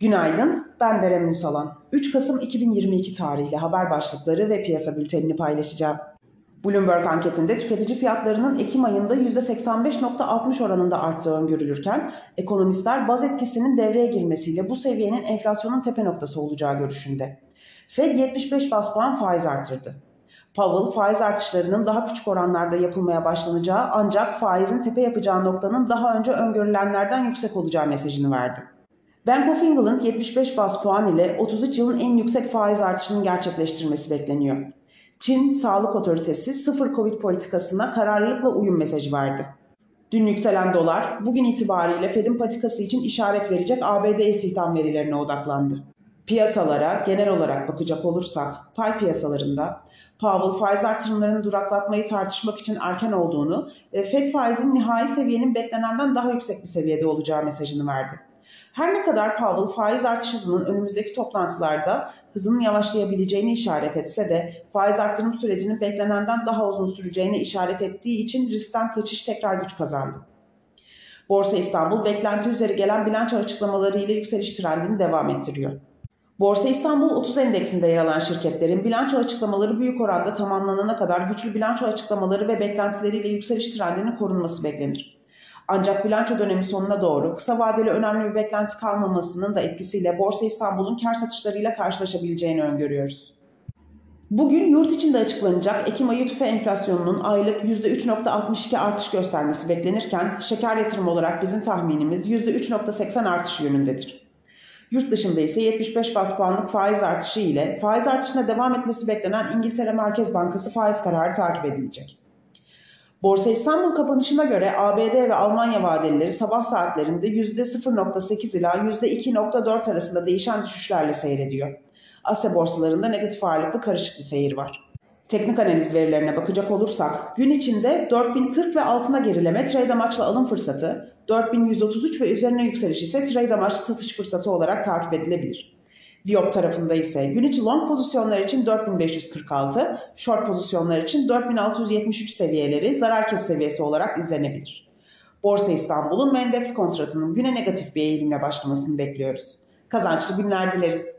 Günaydın, ben Berem Ünsalan. 3 Kasım 2022 tarihli haber başlıkları ve piyasa bültenini paylaşacağım. Bloomberg anketinde tüketici fiyatlarının Ekim ayında %85.60 oranında arttığı öngörülürken, ekonomistler baz etkisinin devreye girmesiyle bu seviyenin enflasyonun tepe noktası olacağı görüşünde. Fed 75 bas puan faiz artırdı. Powell faiz artışlarının daha küçük oranlarda yapılmaya başlanacağı ancak faizin tepe yapacağı noktanın daha önce öngörülenlerden yüksek olacağı mesajını verdi. Bank of England 75 bas puan ile 33 yılın en yüksek faiz artışının gerçekleştirmesi bekleniyor. Çin Sağlık Otoritesi sıfır Covid politikasına kararlılıkla uyum mesajı verdi. Dün yükselen dolar bugün itibariyle Fed'in patikası için işaret verecek ABD istihdam verilerine odaklandı. Piyasalara genel olarak bakacak olursak pay piyasalarında Powell faiz artırımlarını duraklatmayı tartışmak için erken olduğunu ve Fed faizin nihai seviyenin beklenenden daha yüksek bir seviyede olacağı mesajını verdi. Her ne kadar Powell faiz artış hızının önümüzdeki toplantılarda hızının yavaşlayabileceğini işaret etse de faiz artırım sürecinin beklenenden daha uzun süreceğine işaret ettiği için riskten kaçış tekrar güç kazandı. Borsa İstanbul beklenti üzeri gelen bilanço açıklamaları ile yükseliş trendini devam ettiriyor. Borsa İstanbul 30 endeksinde yer alan şirketlerin bilanço açıklamaları büyük oranda tamamlanana kadar güçlü bilanço açıklamaları ve beklentileriyle yükseliş trendinin korunması beklenir. Ancak bilanço dönemi sonuna doğru kısa vadeli önemli bir beklenti kalmamasının da etkisiyle Borsa İstanbul'un kar satışlarıyla karşılaşabileceğini öngörüyoruz. Bugün yurt içinde açıklanacak Ekim ayı tüfe enflasyonunun aylık %3.62 artış göstermesi beklenirken şeker yatırım olarak bizim tahminimiz %3.80 artış yönündedir. Yurt dışında ise 75 bas puanlık faiz artışı ile faiz artışına devam etmesi beklenen İngiltere Merkez Bankası faiz kararı takip edilecek. Borsa İstanbul kapanışına göre ABD ve Almanya vadelileri sabah saatlerinde %0.8 ila %2.4 arasında değişen düşüşlerle seyrediyor. Asya borsalarında negatif ağırlıklı karışık bir seyir var. Teknik analiz verilerine bakacak olursak gün içinde 4040 ve altına gerileme trade amaçlı alım fırsatı, 4133 ve üzerine yükseliş ise trade amaçlı satış fırsatı olarak takip edilebilir. Viyop tarafında ise gün içi long pozisyonlar için 4546, short pozisyonlar için 4673 seviyeleri zarar kes seviyesi olarak izlenebilir. Borsa İstanbul'un Mendex kontratının güne negatif bir eğilimle başlamasını bekliyoruz. Kazançlı günler dileriz.